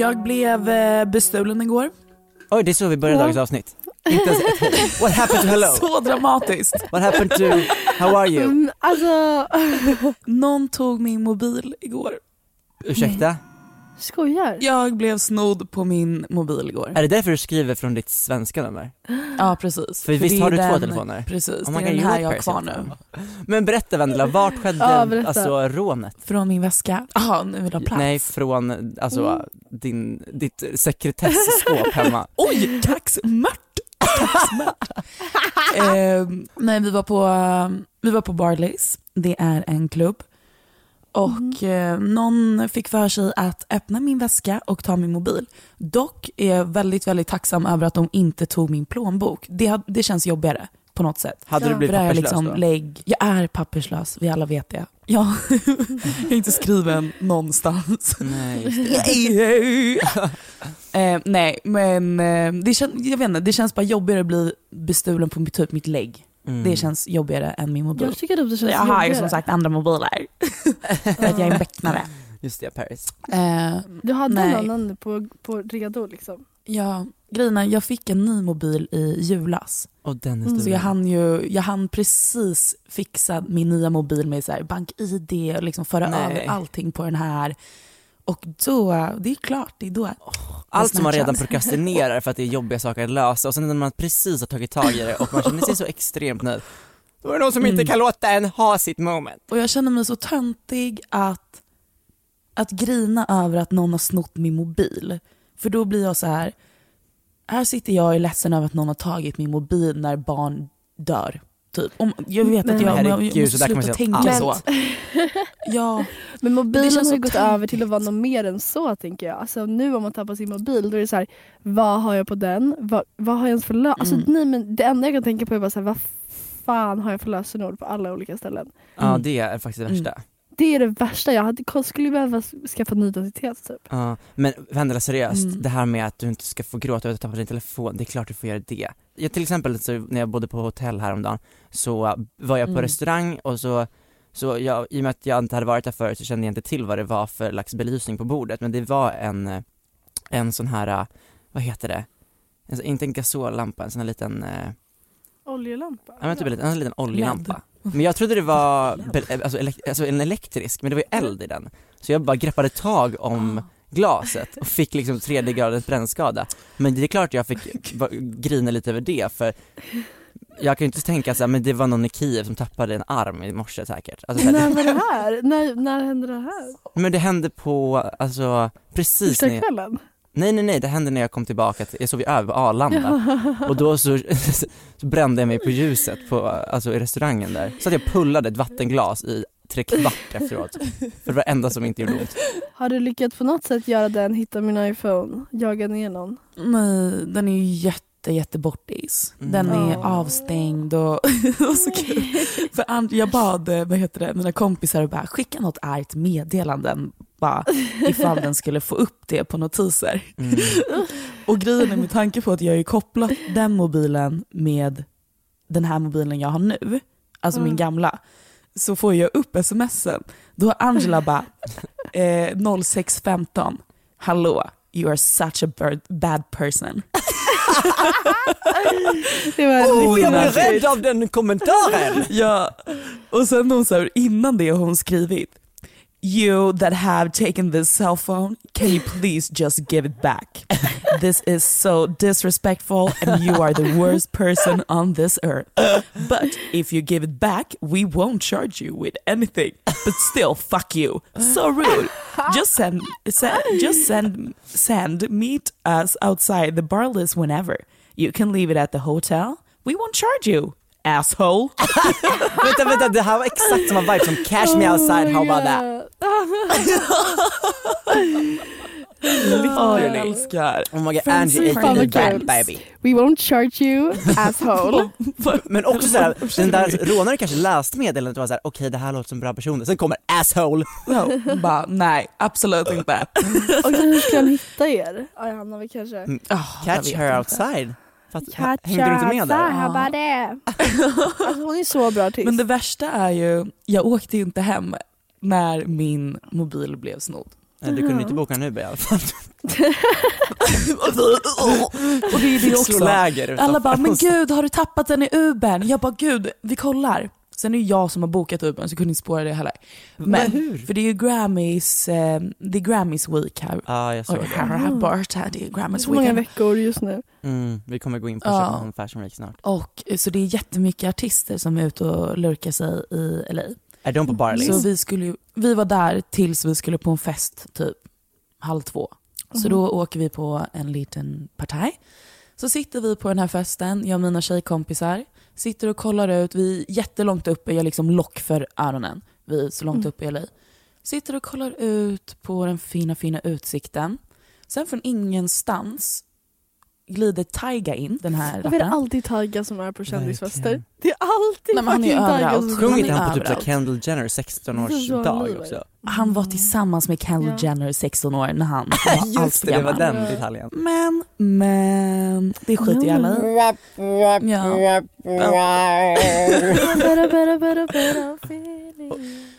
Jag blev eh, bestulen igår. Oj, det är så vi börjar dagens avsnitt. Inte ens ett, what happened to hello? Så dramatiskt. What happened to, how are you? Mm, alltså, Någon tog min mobil igår. Ursäkta? Skojar. Jag blev snodd på min mobil igår. Är det därför du skriver från ditt svenska nummer? Ja precis. För visst det har är du två den- telefoner? Precis, Oh det är God, den här jag har kvar nu. Men berätta Vendela, vart skedde Ja, berätta. alltså rånet? Från min väska. Jaha, nu vill du ha plats? Nej, från alltså Mm. din, ditt sekretessskåp hemma. Oj, kaxmört! Kaxmört. eh, nej, vi var på, vi var på Barleys, det är en klubb. Och eh, någon fick för sig att öppna min väska och ta min mobil. Dock är jag väldigt, väldigt tacksam över att de inte tog min plånbok. Det, det känns jobbigare på något sätt. Hade du blivit papperslös liksom då? lägg. Jag är papperslös, vi alla vet det. Ja, jag är inte skriven någonstans. Nej, eh, nej men eh, det, kän, jag vet inte, det känns bara jobbigare att bli bestulen på typ mitt lägg. Mm. Det känns jobbigare än min mobil. Jag tycker att det känns Jag har ju som sagt andra mobiler. för att jag är en becknare. Just det, Paris. Eh, Du hade Nej. en annan på, på redo liksom. ja, grejen jag fick en ny mobil i julas. Och den Mm. Så jag hann ju, jag hann precis fixa min nya mobil med så här bank-id och liksom föra Nej. över allting på den här. Och då, det är klart, det är då. Allt som man redan prokrastinerar för att det är jobbiga saker att lösa och sen när man precis har tagit tag i det och man känner sig så extremt nöjd. Då är det någon som inte Mm. kan låta en ha sitt moment. Och jag känner mig så töntig att, att grina över att någon har snott min mobil. För då blir jag så här. här sitter jag och är ledsen över att någon har tagit min mobil när barn dör. Typ. Om, jag vet Men att jag, jag, herregud, jag måste så där kan man sluta säga tänka allt. så. Ja, Men mobilen har gått över till att vara något mer än så tänker jag. Alltså nu om man tappar sin mobil då är det så här, vad har jag på den? Vad, vad har jag ens för lö- alltså, Mm. nej, men Det enda jag kan tänka på är bara så här, vad fan har jag för lösenord på alla olika ställen? Ja Mm. det är faktiskt det värsta. Det är det värsta. Jag hade, skulle behöva skaffa ny identitet typ. Ja, men Vendela seriöst, Mm. det här med att du inte ska få gråta över att tappa din telefon, det är klart du får göra det. Jag, till exempel så när jag bodde på hotell häromdagen så var jag på Mm. restaurang och så, så jag, i och med att jag inte hade varit där förut så kände jag inte till vad det var för slags belysning på bordet men det var en, eh, en sån här, eh, vad heter det? En, sån- inte en gasollampa, en sån här liten, eh, Oljelampa? ja men typ en liten, en liten oljelampa. Men jag trodde det var be- alltså, elek- alltså en elektrisk, men det var ju eld i den. Så jag bara greppade tag om glaset och fick liksom tredje gradens brännskada. Men det är klart jag fick grina lite över det för jag kan ju inte tänka så här, men det var någon i Kiev som tappade en arm i morse säkert. Alltså, När var det här? När, när hände det här? men det hände på, alltså precis Första när kvällen? Nej nej nej, det hände när jag kom tillbaka, till, jag sov ju över på Arlanda och då så, så brände jag mig på ljuset på, alltså i restaurangen där. Så att jag pullade ett vattenglas i tre kvart efteråt. För det var det enda som inte gjorde ont. Har du lyckats på något sätt göra den, hitta min iPhone, jaga ner någon? Nej, den är ju jätte, jätte bortis. Den är Mm. avstängd och, och så kul. För jag bad eh, vad heter det, mina kompisar att bara skicka något argt meddelanden bara, ifall den skulle få upp det på notiser. Mm. Och grejen är med tanke på att jag har ju kopplat den mobilen med den här mobilen jag har nu, alltså min gamla, så får jag upp smsen. Då har Angela bara eh, 0615, hallå, you are such a bird, bad person. Det var Oh, jag blev rädd av den kommentaren! Ja, och sen hon så här, innan det har hon skrivit You that have taken this cell phone, can you please just give it back? This is so disrespectful and you are the worst person on this earth. But if you give it back, we won't charge you with anything. But still, fuck you. So rude. Just send, send just send send meet us outside the bar list whenever. You can leave it at the hotel. We won't charge you, asshole. vänta vänta, det här var exakt samma vibe som Cash Me Outside, how about that? Åh, jag älskar. Oh my god, Angie the back baby. We won't charge you, asshole. Men också såhär, den där rånaren kanske läste meddelandet och var såhär, okej det här låter som bra personer, sen kommer asshole. No, bara, nej, absolut inte. Och hur ska han hitta er? Ja, jag hamnar väl kanske... Oh, jag Catch her outside. Fatt, Catch hängde du inte med där? That? Alltså hon är så bra artist. Men det värsta är ju, jag åkte ju inte hem när min mobil blev snodd. Nej, du kunde inte boka en Uber i alla fall. Och det är det också. Alla bara, men gud har du tappat den i Ubern? Jag bara, gud vi kollar. Sen är det jag som har bokat Ubern så jag kunde inte spåra det heller. Men, hur? för det är ju Grammys, eh, det är Grammys week här. Ja, jag såg Oj, det. här jag bort här, det är det är Grammys så många veckor just nu. Mm, vi kommer gå in på Ja. Fashion Week snart. Och, eh, så det är jättemycket artister som är ute och lurkar sig i LA. Är de på Barleys? Så vi, skulle, ju- vi var där tills vi skulle på en fest typ halv två. Så då åker vi på en liten partaj. Så sitter vi på den här festen, jag och mina tjejkompisar. Sitter och kollar ut, vi är jättelångt uppe, jag liksom lock för öronen. Vi är så långt uppe i LA. Sitter och kollar ut på den fina, fina utsikten. Sen från ingenstans glider Taiga in, den här är det rapparen. alltid Taiga som är på kändisfester? Verkligen. Det är alltid Nej, han är överallt. Han inte är han på typ. Kendall Jenner 16 Det är års så dag livet. också? Han var tillsammans med Kendall Ja. Jenner 16 år när han var allt Just för det, det var den detaljen. Men, men, det skiter jag alla i. Ja. Better feeling.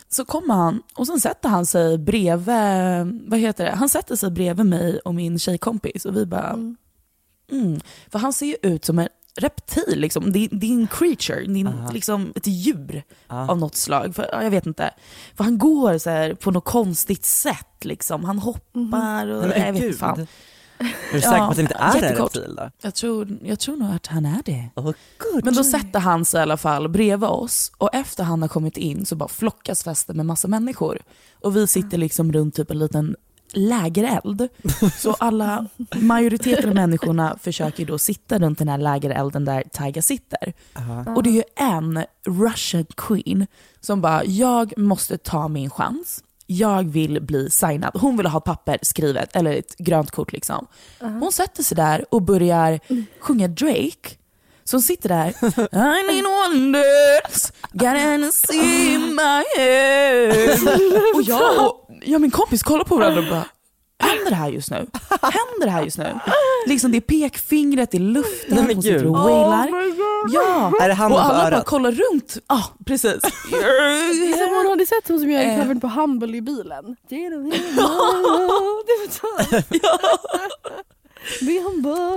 Så kommer han och sen sätter han sig bredvid, vad heter det, han sätter sig bredvid mig och min tjejkompis och vi bara, Mm. Mm. För han ser ju ut som en reptil, liksom. det, det är en creature, det är en, Aha. liksom ett djur Ja. av något slag. För, ja, jag vet inte. För han går så här på något konstigt sätt, liksom. han hoppar och Nej, men jag vet inte fan. Är du säker på att det inte är en jättekort. reptil då? Jag tror, jag tror nog att han är det. Oh. Men då sätter han sig i alla fall bredvid oss och efter han har kommit in så bara flockas festen med massa människor. Och vi sitter liksom runt typ en liten lägereld. Så alla, majoriteten av människorna försöker då sitta runt den här lägerelden där Tyga sitter. Aha. Och det är ju en Russian queen som bara, jag måste ta min chans. Jag vill bli signad. Hon vill ha ett papper skrivet, eller ett grönt kort liksom. Hon sätter sig där och börjar sjunga Drake. Så hon sitter där, I need wonders, gotta see my head. Och jag och jag och min kompis kollar på varandra och bara, händer det här just nu? Händer det här just nu? Liksom det är pekfingret i luften, Nej, hon sitter och wailar. Ja, Är det handen och alla bara kollar runt. Ja, ah, precis. Som hon hade sett hon som gör Eh. covern på Humble i bilen.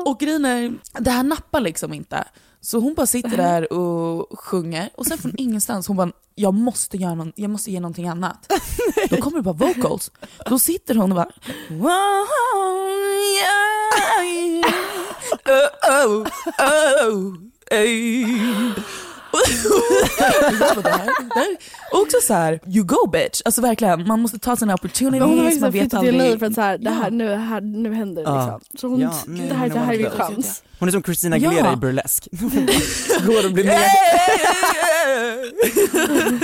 Och grejen är, det här nappar liksom inte. Så hon bara sitter där och sjunger och sen från ingenstans hon bara, jag måste, göra någon, jag måste ge någonting annat. Då kommer det bara vocals. Då sitter hon och bara yeah, oh, oh, oh, också så här, you go bitch. Alltså verkligen, man måste ta sina Men hon har opportunities, man vet flyttat till LA aldrig. för att så här, det här, Ja. nu, här, nu händer det Ja. liksom. Så hon, Ja, nu- det, här, det här är min chans. Hon är som Christina Ja. Aguilera i Burlesque. Går och blir med.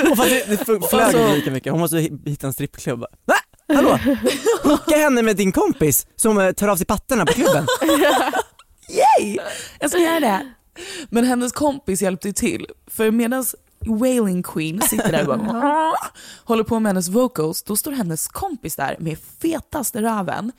Och fast det, det flög Alltså- inte lika mycket, hon måste hi- hitta en strippklubb. Va? Hallå? Hooka henne med din kompis som eh, tar av sig pattarna på klubben. Yay! Jag ska göra det. Men hennes kompis hjälpte ju till. För medan Wailing Queen sitter där och bara, håller på med hennes vocals, då står hennes kompis där med fetaste röven,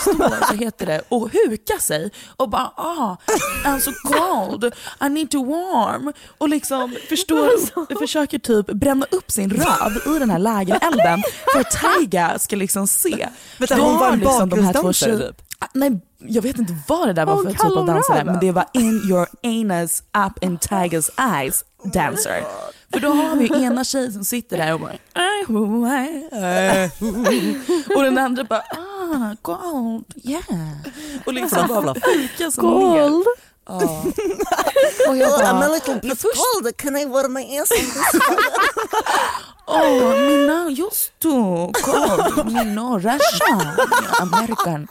står, så heter det, och hukar sig och bara ah, I'm so cold, I need to warm. Och liksom förstår, försöker typ bränna upp sin röv i den här lägerelden för att Taiga ska liksom se. Vänta, hon var en liksom de här två bakgrundsdansare tjej- typ? Nej, jag vet inte vad det där var för typ av dansare, men det var in your anus up in Tigers eyes dancer. För då har vi ena tjejen som sitter där och bara och den andra bara ah, gold, yeah. Och liksom bara fikar sig ner. Ja. Och jag bara, little bit cold, can I wear my ass åh, mina just då, gold, mina Russia, American.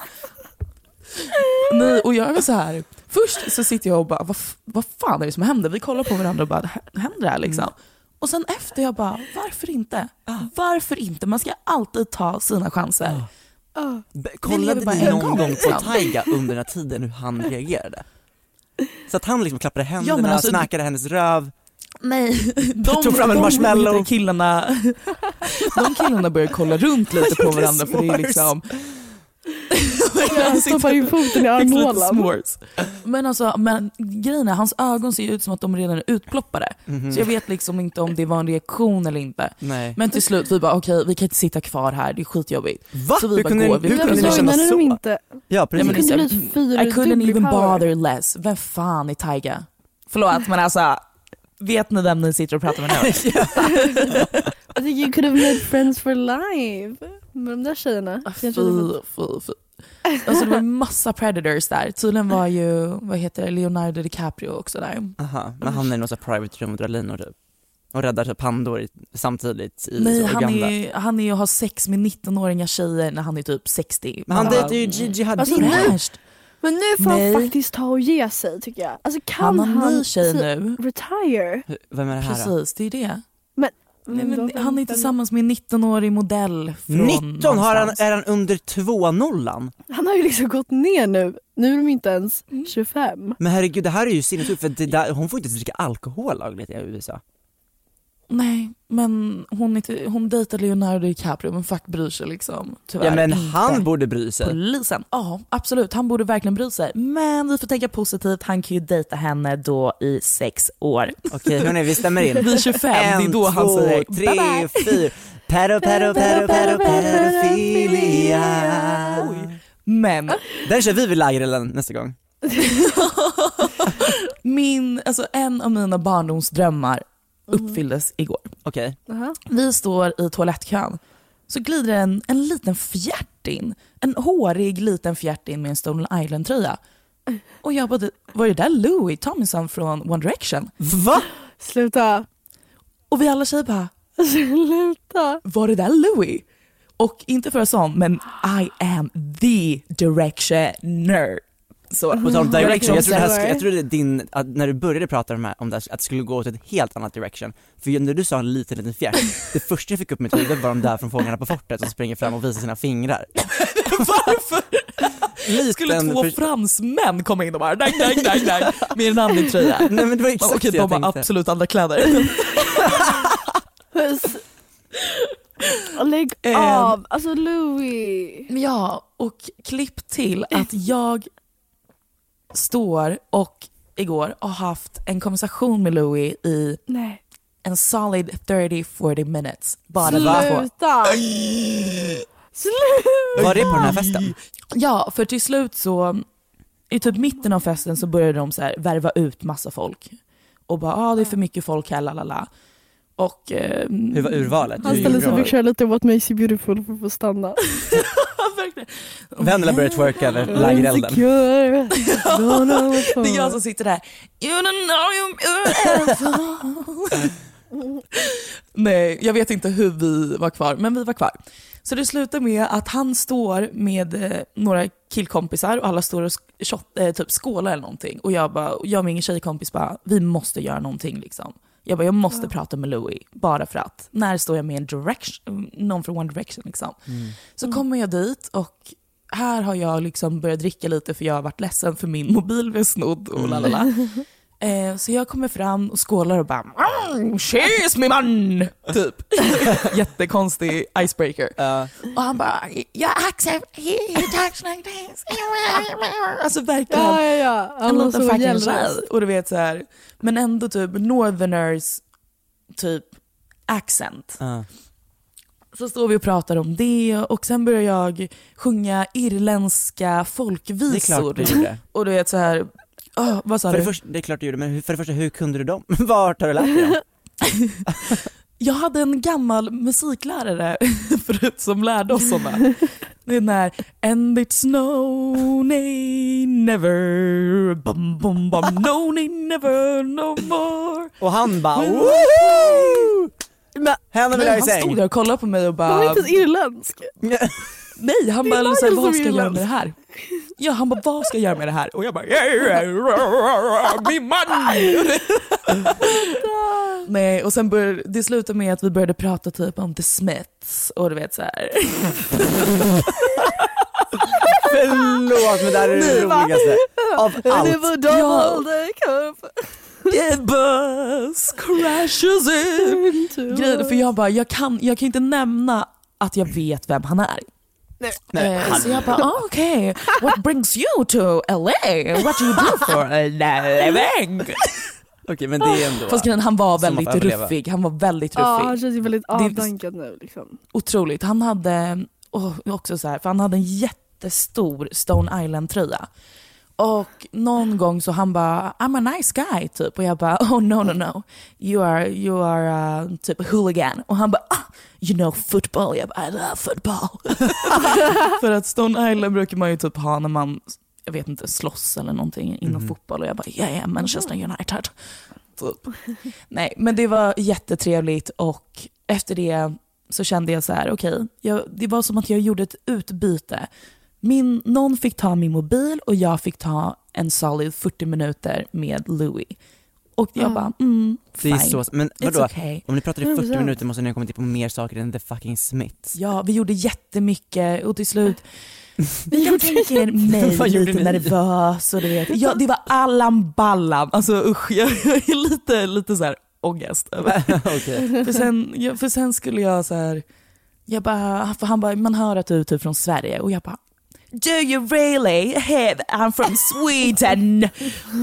Nej, och jag är så här. Först så sitter jag och bara, vad, vad fan är det som händer? Vi kollar på varandra och bara, "Hä- händer det här liksom? Och sen efter jag bara, varför inte? Varför inte? Man ska alltid ta sina chanser. B- Vi Kollade ni någon gång, gång på liksom. Taiga under den här tiden hur han reagerade? Så att han liksom klappade händerna, Ja, alltså- smackade hennes röv, Nej, de, Tog fram en de marshmallow. du, killarna, de killarna börjar kolla runt lite på varandra för det är liksom Jag stoppar in foten i armhålan. Men alltså, men grejen är, hans ögon ser ut som att de redan är utploppade. Mhm. Så jag vet liksom inte om det var en reaktion eller inte. Nej. Men till slut, vi bara okej, vi kan inte sitta kvar här, det är skitjobbigt. Va? Så vi hur bara kunde, går, hur vi Jag kunde ni känna så? inte. Ja Ja, precis. men så- bli fyra I couldn't even power. bother less. Vem fan är Taiga? Förlåt men alltså, vet ni vem ni sitter och pratar med nu? I think you could have made friends for life. Med de där tjejerna. Fy, fy, fy. Alltså det var massa predators där. Tydligen var ju, vad heter det, Leonardo DiCaprio också där. Aha, men han är i något private room och drar linor typ. Och räddar typ pandor i, samtidigt i Nej, han Uganda. är, han är ju och har sex med 19-åriga tjejer när han är typ 60. Men han dejtar ju Gigi Hadid. Alltså, nu- Fräscht. Men nu får Nej. han faktiskt ta och ge sig tycker jag. Alltså kan Han han, ny tjej si- nu. retire? Vem är det här då? Precis, det är det. Men, Nej, men han är tillsammans med en 19-årig modell från 19 har han, är han under två nollan? Han har ju liksom gått ner nu. Nu är de inte ens Mm. 25. Men herregud det här är ju sinnessjukt för det där, hon får inte ens dricka alkohol lagligt i USA. Nej, men hon, är hon dejtar Leonardo DiCaprio men fuck bryr sig liksom. Tyvärr Ja men inte. han borde bry sig. Polisen, ja absolut han borde verkligen bry sig. Men vi får tänka positivt, han kan ju dejta henne då i sex år. Okej hörni vi stämmer in. Vid 25, det är då han två, säger tre, bye bye. fyra. Pedo, pedo, pedo, pedo, pedofilia. Men Den kör vi vid lägerelden nästa gång. min, alltså en av mina barndomsdrömmar uppfylldes igår. Okej. Aha. Vi står i toalettkön, så glider en, en liten fjärt in. En hårig liten fjärt in med en Stolen Island-tröja. Och jag bara, var det där Louis Tomlinson från One Direction? Va? Sluta. Och vi alla tjejer bara, Sluta. var det där Louis? Och inte för att sån, men I am the directioner. Så. På tal om direction, jag trodde, det här, jag trodde din, att när du började prata om det, här, om det här, att det skulle gå åt ett helt annat direction. För när du sa en liten liten fjärt, det första jag fick upp i mitt huvud var de där från Fångarna på fortet som springer fram och visar sina fingrar. Varför Liten skulle två för- fransmän komma in och bara dang, dang, dang, dang, med en annan tröja? Nej men det var exakt Okej, det jag de har tänkte. absolut andra kläder. Lägg Ehm. av. Alltså Louis. Ja, och klipp till att jag står och igår har haft en konversation med Louis i Nej. en solid 30-40 minutes. Bara. Sluta. Sluta. Var det på den här festen? Ja, för till slut så, i typ mitten av festen så började de så här värva ut massa folk. Och bara, ah, det är för mycket folk här, lalala. Och... Eh, Hur var urvalet? Han ställde sig och fick köra lite What makes you beautiful för att få stanna. Vännerna började twerka över lägerelden. Det är jag som sitter där. You don't know you beautiful. Nej, jag vet inte hur vi var kvar, men vi var kvar. Så det slutar med att han står med eh, några killkompisar och alla står och shot, eh, typ skålar eller någonting. Och jag, bara, och jag och min tjejkompis bara, vi måste göra någonting liksom. Jag bara, jag måste prata med Louis, bara för att. När står jag med en direction, någon från One Direction liksom. Så kommer jag dit och här har jag liksom börjat dricka lite för jag har varit ledsen för min mobil blev snodd och lalala. Eh, så jag kommer fram och skålar och bara mm, “Cheers min man!” typ. Jättekonstig icebreaker. Ja. Och han bara “Jag accept, he, he talks like this”. Alltså verkligen Ja, ja, ja. en Han så fucking tjej. Och du vet så här, men ändå typ northerners typ accent. Ja. Så står vi och pratar om det och sen börjar jag sjunga irländska folkvisor. Det är klart du gjorde. Och du vet så här, åh, vad sa För det, du? första, det är klart du gjorde, men hur- för det första, hur kunde du dem? Vart har du lärt dig dem? Jag hade en gammal musiklärare förut som lärde oss sådana. Det är den här And it's no, nay, never, bum, bum, bum, no, nay, never, no more. Och han bara Men- woho! Henne vill jag i han stod säng. där och kollade på mig och Han var bara, inte ens irländsk. Nej han Det bara, så här, vad ska jag göra med det här? Ja han bara, vad ska jag göra med det här? Och jag bara, min man! Nej, och sen började, det slutade med att vi började prata typ om The Smiths och du vet så här. Förlåt men det här är det roligaste av Det allt. var double. The bus crashes in. Grejen, för jag bara, jag kan, jag kan inte nämna att jag vet vem han är. Nej, Eh, så jag bara, ah, okej, what brings you to LA? What do you do for a living? Okej men det är ändå... Fast grejen, han var väldigt ruffig, han var väldigt Ja, ruffig. han känns ju väldigt avdankad nu liksom. Otroligt. Han hade, och också så här, för han hade en jättestor Stone Island-tröja. Och någon gång så han bara, I'm a nice guy typ. Och jag bara, oh no no no. You are, you are uh, typ hooligan. Och han bara, ah, you know football. Jag bara, I love football. För att Stone Island brukar man ju typ ha när man, jag vet inte, slåss eller någonting inom fotboll. Och jag bara, yeah, yeah Manchester United. Typ. Nej, men det var jättetrevligt och efter det så kände jag så här, okej, jag- det var som att jag gjorde ett utbyte. Min, någon fick ta min mobil och jag fick ta en solid 40 minuter med Louis. Och jag Ja. bara, mm, Det fine. är så, men It's vadå? okay. Om ni pratar i 40 100%. minuter måste ni ha kommit in på mer saker än the fucking Smiths. Ja, vi gjorde jättemycket och till slut, jag tänker mig lite ni? nervös och du vet, ja, det var Allan Ballan. Alltså usch, jag, jag är lite, lite så här ångest över Okej. För sen, för sen skulle jag så här, jag bara, för han bara, man hör att du är typ från Sverige och jag bara Do you really? Have, I'm from Sweden.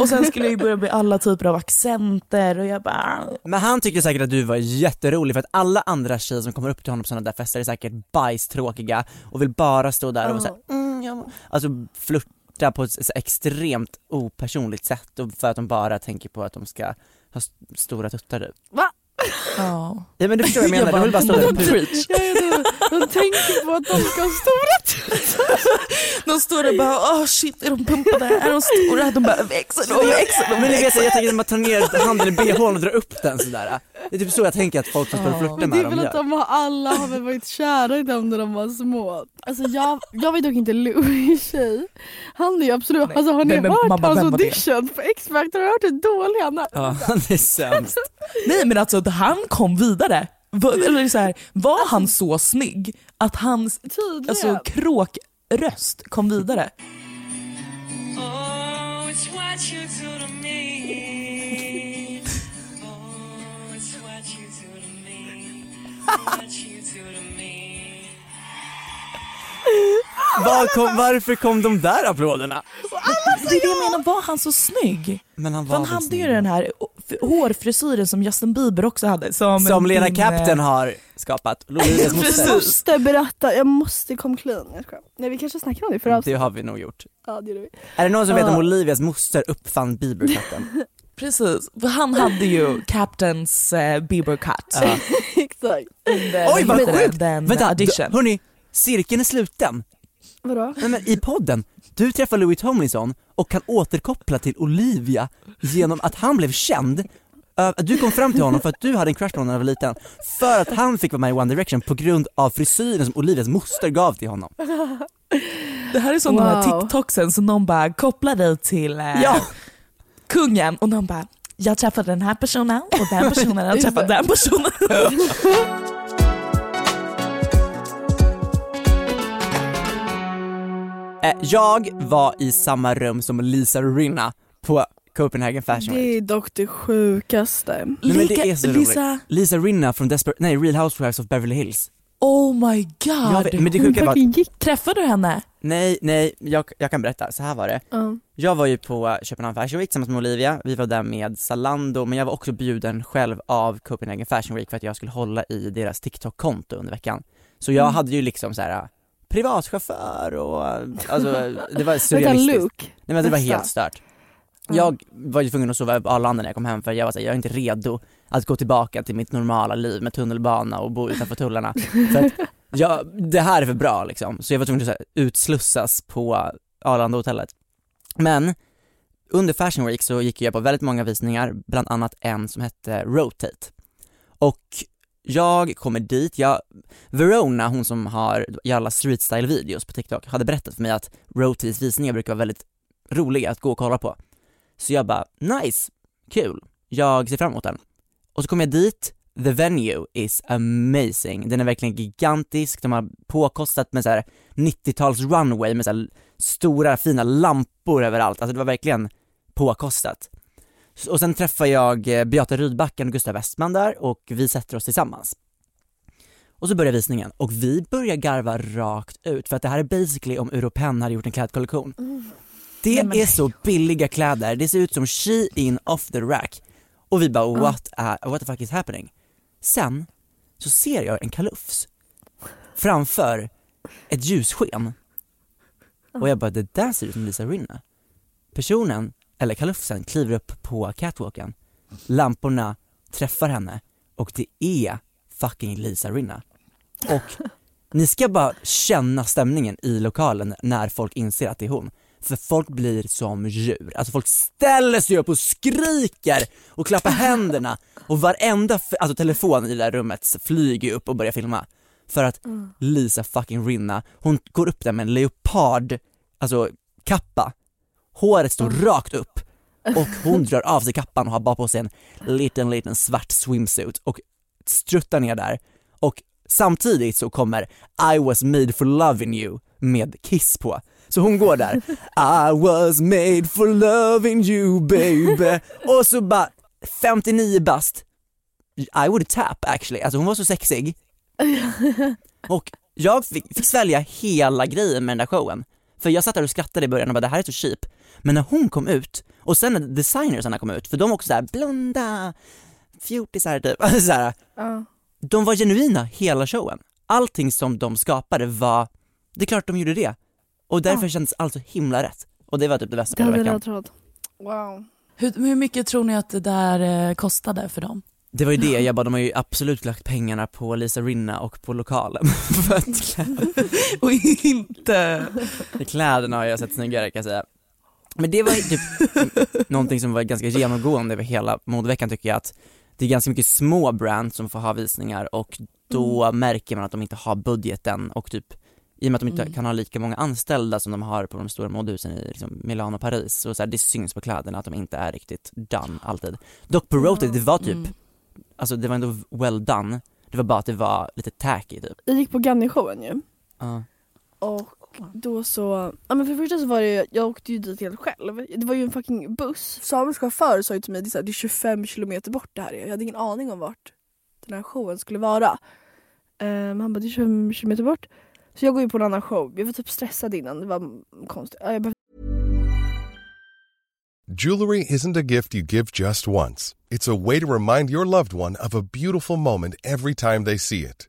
och sen skulle jag ju börja med alla typer av accenter och jag bara, Men han tyckte säkert att du var jätterolig för att alla andra tjejer som kommer upp till honom på sådana där fester är säkert bajstråkiga och vill bara stå där och vara såhär, mm, ja. alltså flirta på ett så extremt opersonligt sätt och för att de bara tänker på att de ska ha st- stora tuttar typ. ja. Ja men du förstår vad jag menar, Jag de vill bara stå där och bara, preach. Ja, ja, de, de tänker på att de ska ha stora De står där och bara, åh shit, är de pumpade? Är de stora? De bara, växer de? Växer de? Men ni vet, jag tänker att man tar ner handen i bhn och drar upp den sådär. Det är typ så jag tänker att folk som står och flörtar Men det med är dem väl att de har, alla har väl varit kära i dem när de var små. Alltså jag, jag var dock inte Louis tjej. Han är ju absolut, Nej, alltså har ni men- men hört mamma, hans det? audition på X-Factor? Har du hört hur dålig han är? Ja, han är sämst. Nej men alltså han kom vidare. Eller så här, var han så snygg att hans Tydligen. alltså, kråkröst kom vidare? Oh, it's what you do to me. Oh, it's what you do to me. Var kom, varför kom de där applåderna? Det är det jag menar, var han så snygg? Men han För var han hade ju snygg. den här hårfrisyren som Justin Bieber också hade. Som, Som Lena din, Captain eh, har skapat, Jag moster. måste berätta, jag måste come clean. Nej vi kanske snackar om det förra Det avsnittet. har vi nog gjort. Ja det vi. Är det någon som vet om. Olivias moster uppfann Bieberkatten? Precis, för han hade ju Captains uh, Bieber cut. Ja. Exakt. Oj, vad det, sjukt! Vänta, audition. hörni, cirkeln är sluten. Vadå? Nej men i podden, du träffar Louis Tomlinson och kan återkoppla till Olivia genom att han blev känd du kom fram till honom för att du hade en crush på honom när du var liten. För att han fick vara med i One Direction på grund av frisyren som Olivias moster gav till honom. Det här är som de här Wow. TikToksen som någon bara kopplar dig till eh, Ja. kungen och någon bara jag träffade den här personen och den personen träffat det. den personen. jag var i samma rum som Lisa Rinna på Copenhagen Fashion Det Week. är dock det sjukaste. Nej, men det är så roligt. Lisa, Lisa Rinna från Desperate, nej Real Housewives of Beverly Hills. oh my god. Vet, men det sjuka var gick. Träffade du henne? nej, nej, jag, jag kan berätta, så här var det. Ja. Jag var ju på Köpenhamn Fashion Week tillsammans med Olivia, vi var där med Zalando, men jag var också bjuden själv av Copenhagen Fashion Week för att jag skulle hålla i deras TikTok-konto under veckan. Så jag Mm. hade ju liksom så här privatchaufför och alltså det var Vänta, surrealistiskt. Luke. Nej men det var helt stört. Jag var ju tvungen att sova på Arlanda när jag kom hem för jag var såhär, jag är inte redo att gå tillbaka till mitt normala liv med tunnelbana och bo utanför tullarna. för att jag, det här är för bra liksom. Så jag var tvungen att så här, utslussas på Arlanda-hotellet. Men under Fashion Week så gick jag på väldigt många visningar, bland annat en som hette Rotate. Och jag kommer dit, jag, Verona, hon som har i alla streetstyle-videos på TikTok, hade berättat för mig att Rotis visningar brukar vara väldigt roliga att gå och kolla på. Så jag bara, nice, kul, jag ser fram emot den. Och så kommer jag dit, the venue is amazing, den är verkligen gigantisk, de har påkostat med så här 90-tals runway med så här stora fina lampor överallt, alltså det var verkligen påkostat. Och sen träffar jag eh, Beata Rydbacken och Gustav Westman där och vi sätter oss tillsammans. Och så börjar visningen och vi börjar garva rakt ut för att det här är basically om Europen hade gjort en klädkollektion. Det Nej, är så billiga kläder, det ser ut som Shein off the rack. Och vi bara what, är, what the fuck is happening? Sen så ser jag en kalufs framför ett ljussken. Och jag bara det där ser ut som Lisa Rinna. Personen, eller kalufsen, kliver upp på catwalken. Lamporna träffar henne och det är fucking Lisa Rinna. Och ni ska bara känna stämningen i lokalen när folk inser att det är hon. För folk blir som djur, alltså folk ställer sig upp och skriker och klappar händerna och varenda alltså telefon i det där rummet flyger upp och börjar filma. För att Lisa fucking Rinna, hon går upp där med en leopard, alltså kappa, håret står rakt upp och hon drar av sig kappan och har bara på sig en liten, liten svart swimsuit och struttar ner där och samtidigt så kommer I was made for loving you med Kiss på. Så hon går där, I was made for loving you baby och så bara 59 bast, I would tap actually, alltså hon var så sexig. Och jag fick, fick svälja hela grejen med den där showen. För jag satt där och skrattade i början och bara det här är så cheap. Men när hon kom ut, och sen när designersarna kom ut, för de var också såhär blonda, fjortisar typ, alltså så här, Ja. de var genuina hela showen. Allting som de skapade var, det är klart de gjorde det. Och därför kändes allt så himla rätt. Och det var typ det bästa på hela veckan. trott. Wow. Hur, hur mycket tror ni att det där eh, kostade för dem? Det var ju det, jag bara, de har ju absolut lagt pengarna på Lisa Rinna och på lokalen. För att klä- Och inte... kläderna har jag sett snyggare kan jag säga. Men det var ju typ någonting som var ganska genomgående över hela modeveckan tycker jag att det är ganska mycket små brands som får ha visningar och då märker man att de inte har budgeten och typ i och med att de inte Mm. kan ha lika många anställda som de har på de stora modehusen i liksom Milano och Paris, så, så här, det syns på kläderna att de inte är riktigt done alltid. Dock på Rotate, det var typ, Mm. alltså det var ändå well done, det var bara att det var lite tacky typ. Jag gick på Ganni-showen ju. Ja. Och då så, ja men för det första så var det, jag åkte ju dit helt själv. Det var ju en fucking buss. Samuels chaufför sa ju till mig det är, så här, det är 25 kilometer bort det här är. Jag hade ingen aning om vart den här showen skulle vara. Um, han bara det är 25 kilometer bort. Så jag går ju på en annan show. Jag var typ stressad innan, det var konstigt. Ja, Jag Jewelry isn't a gift you give just once. It's a way to remind your loved one of a beautiful moment every time they see it.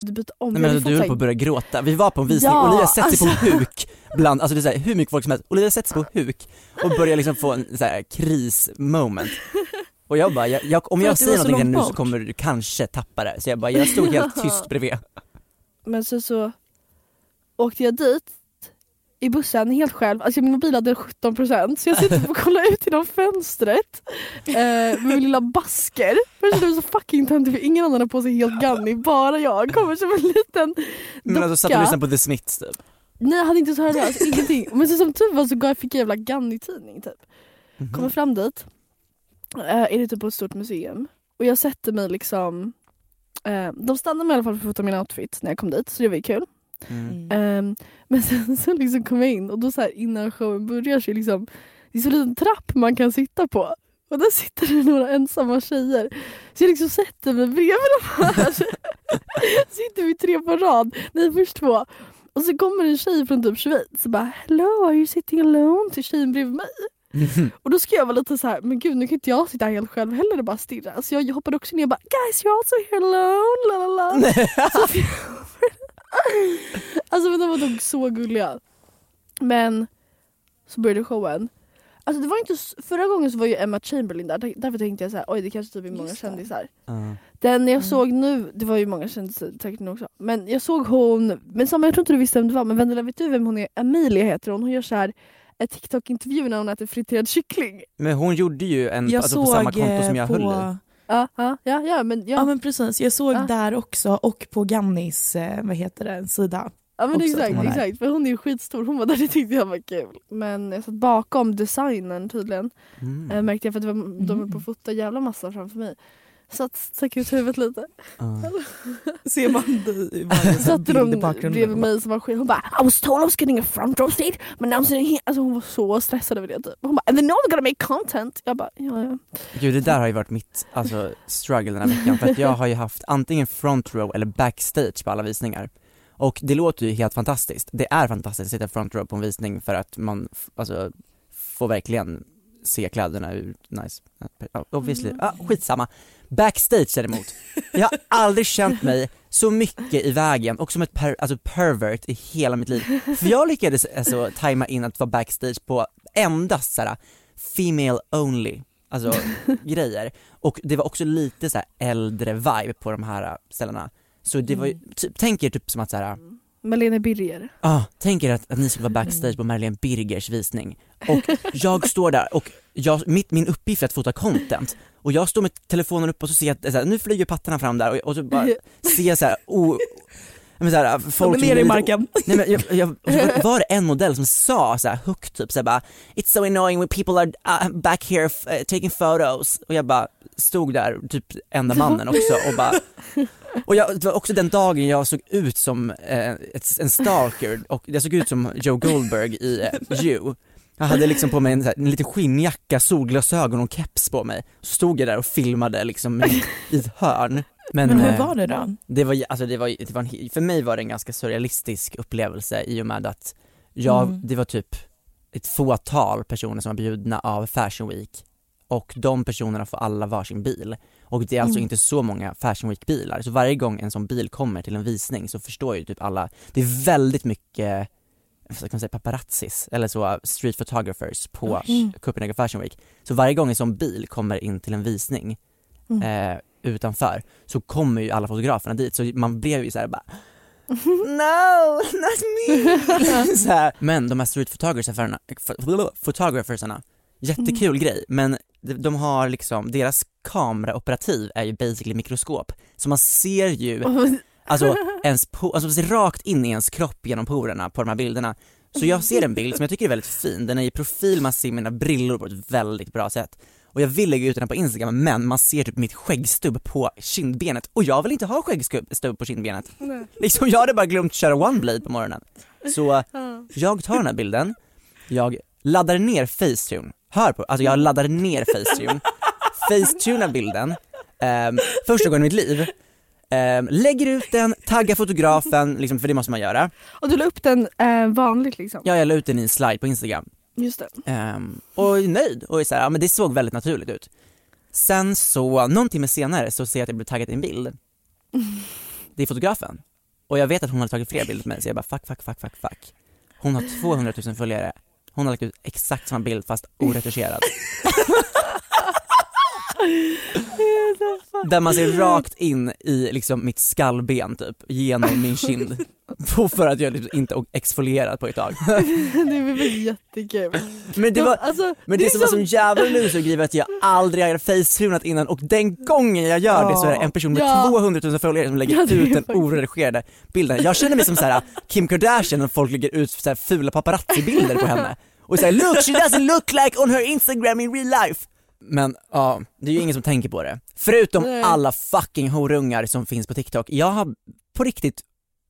Du byter om. Nej men hade du höll på att så börja gråta, vi var på en visning, Ja, Olivia sätter sig alltså. på huk bland, alltså det är så här, hur mycket folk som helst, Olivia sätter sig på huk och börjar liksom få en så här krismoment. Och jag bara, jag, jag, om jag säger så någonting nu så kommer du kanske tappa det, så jag bara, jag stod helt tyst bredvid. Men sen så åkte jag dit i bussen helt själv, alltså min mobil hade 17% så jag sitter och kollar ut genom fönstret eh, med min lilla basker. Först det var så fucking töntigt för ingen annan har på sig helt ganni, bara jag kommer som en liten Men alltså satt du och docka. lyssnade på The Smiths typ? Nej jag hade inte så hört alltså, ingenting. Men så som tur var så fick jag jävla Ganni-tidning typ. Mhm. Kommer fram dit, eh, är det typ på ett stort museum. Och jag sätter mig liksom, eh, de stannade mig i alla fall för att fota min outfit när jag kom dit så det var ju kul. Mm. Ehm, men sen så liksom kom jag in och då så här innan showen börjar så är liksom, det är så liten trapp man kan sitta på. Och där sitter det några ensamma tjejer. Så jag liksom sätter mig bredvid de här. sitter vi tre på rad, nej först två. Och så kommer en tjej från typ Schweiz och bara “Hello, are you sitting alone?” till tjejen bredvid mig. Och då ska jag vara lite så här, men gud nu kan inte jag sitta här helt själv heller och bara stirra. Så jag hoppade också ner och bara “Guys you're also here alone”. La, la, la. Så alltså men de var nog så gulliga. Men så började showen. Alltså det var inte, förra gången så var ju Emma Chamberlain där, där- därför tänkte jag så här, oj det kanske typ är många Just det. kändisar. Ja. Den jag såg nu, det var ju många kändisar säkert nu också. Men jag såg hon, men samma jag tror inte du visste vem det var, men Vendela vet du vem hon är? Emilia heter hon, hon gör så här ett TikTok-intervju när hon äter friterad kyckling. Men hon gjorde ju en, Jag alltså på samma konto som eh, jag på, höll i Ja, ja, ja, ja men ja. Ja men precis, jag såg Ja. där också och på Gannis, eh, vad heter det, sida. Ja men exakt, hon var exakt, för hon är ju skitstor, hon var där, det tyckte jag var kul. Men jag satt bakom designen tydligen, mm. mm. märkte jag för att det var, de höll på Mm. att fota jävla massa framför mig. Så att stack ut huvudet lite. ja. Ser man dig i varje sån Satte bild i de bakgrunden. bredvid mig som var skit. Hon bara I was told I was getting a front row seat but now I'm sitting here. Alltså hon var så stressad över det typ. Hon bara and then now we're gonna make content. Jag bara ja ja. Gud det där har ju varit mitt alltså, struggle den här veckan för att jag har ju haft antingen front row eller backstage på alla visningar Och det låter ju helt fantastiskt, det är fantastiskt att sitta front row på en visning för att man alltså, får verkligen se kläderna ur nice, obviously, ah, skitsamma. Backstage däremot, jag har aldrig känt mig så mycket i vägen och som ett per, alltså pervert i hela mitt liv. För jag lyckades alltså tajma in att vara backstage på endast såhär female only, alltså grejer. Och det var också lite så här äldre vibe på de här ställena. Så det var ju, typ, tänk er typ som att såhär Malene Birger. Ah, tänk er att, att ni skulle vara backstage på Madeleine Birgers visning och jag står där och jag, mitt, min uppgift är att fota content och jag står med telefonen uppe och så ser jag att nu flyger pattarna fram där och, och så bara ser jag såhär, oh, men så här, folk som nere i marken. Nej men jag, jag, så var det en modell som sa så här högt typ såhär bara It's so annoying when people are uh, back here uh, taking photos och jag bara stod där, typ enda mannen också och bara och jag, det var också den dagen jag såg ut som eh, ett, en stalker och jag såg ut som Joe Goldberg i eh, You Jag hade liksom på mig en, här, en liten skinnjacka, solglasögon och keps på mig Så stod jag där och filmade liksom i, i ett hörn Men, Men hur eh, var det då? det var, alltså det var, det var en, för mig var det en ganska surrealistisk upplevelse i och med att jag, Mm. det var typ ett fåtal personer som var bjudna av Fashion Week och de personerna får alla varsin bil. Och det är alltså Mm. inte så många Fashion Week bilar, så varje gång en sån bil kommer till en visning så förstår ju typ alla, det är väldigt mycket vad ska man säga, paparazzis, eller så street photographers på Mm. Copenhagen Fashion Week. Så varje gång en sån bil kommer in till en visning Mm. eh, utanför så kommer ju alla fotograferna dit så man blev ju såhär bara No, not me! så här. Men de här street photographerna, photographersarna, jättekul grej men de, har liksom, deras kameraoperativ är ju basically mikroskop så man ser ju Alltså, ens po- alltså ser rakt in i ens kropp genom porerna på de här bilderna. Så jag ser en bild som jag tycker är väldigt fin, den är i profil, man ser mina brillor på ett väldigt bra sätt. Och jag vill lägga ut den på Instagram men man ser typ mitt skäggstubb på kindbenet och jag vill inte ha skäggstubb på kindbenet. Liksom jag hade bara glömt köra one blade på morgonen. Så jag tar den här bilden, jag laddar ner Facetune, hör på, alltså jag laddar ner Facetune, Facetunar bilden, ehm, första gången i mitt liv, ehm, lägger ut den, taggar fotografen, liksom, för det måste man göra. Och du la upp den eh, vanligt liksom? Ja, jag la ut den i en slide på Instagram. Just det. Ehm, och är nöjd och är så här, ja men det såg väldigt naturligt ut. Sen så, någon timme senare så ser jag att jag blev taggad i en bild. Det är fotografen. Och jag vet att hon har tagit fler bilder på mig så jag bara fuck, fuck, fuck, fuck, fuck. Hon har 200 000 följare. Hon har lagt ut exakt samma bild fast oretuscherad. Där man ser rakt in i liksom mitt skallben typ, genom min kind. För att jag liksom inte exfolierat på ett tag. det var jättekul. Men det var, alltså, men det, som var så jävla grej var att jag aldrig har facetunat innan och den gången jag gör det så är det en person med Ja. 200 000 följare som lägger Ja, det ut den oredigerade bilden. Jag känner mig som så här Kim Kardashian när folk lägger ut så här fula paparazzi-bilder på henne. Och säger look she doesn't look like on her Instagram in real life. Men ja, det är ju ingen som tänker på det. Förutom Nej. alla fucking horungar som finns på TikTok. Jag har på riktigt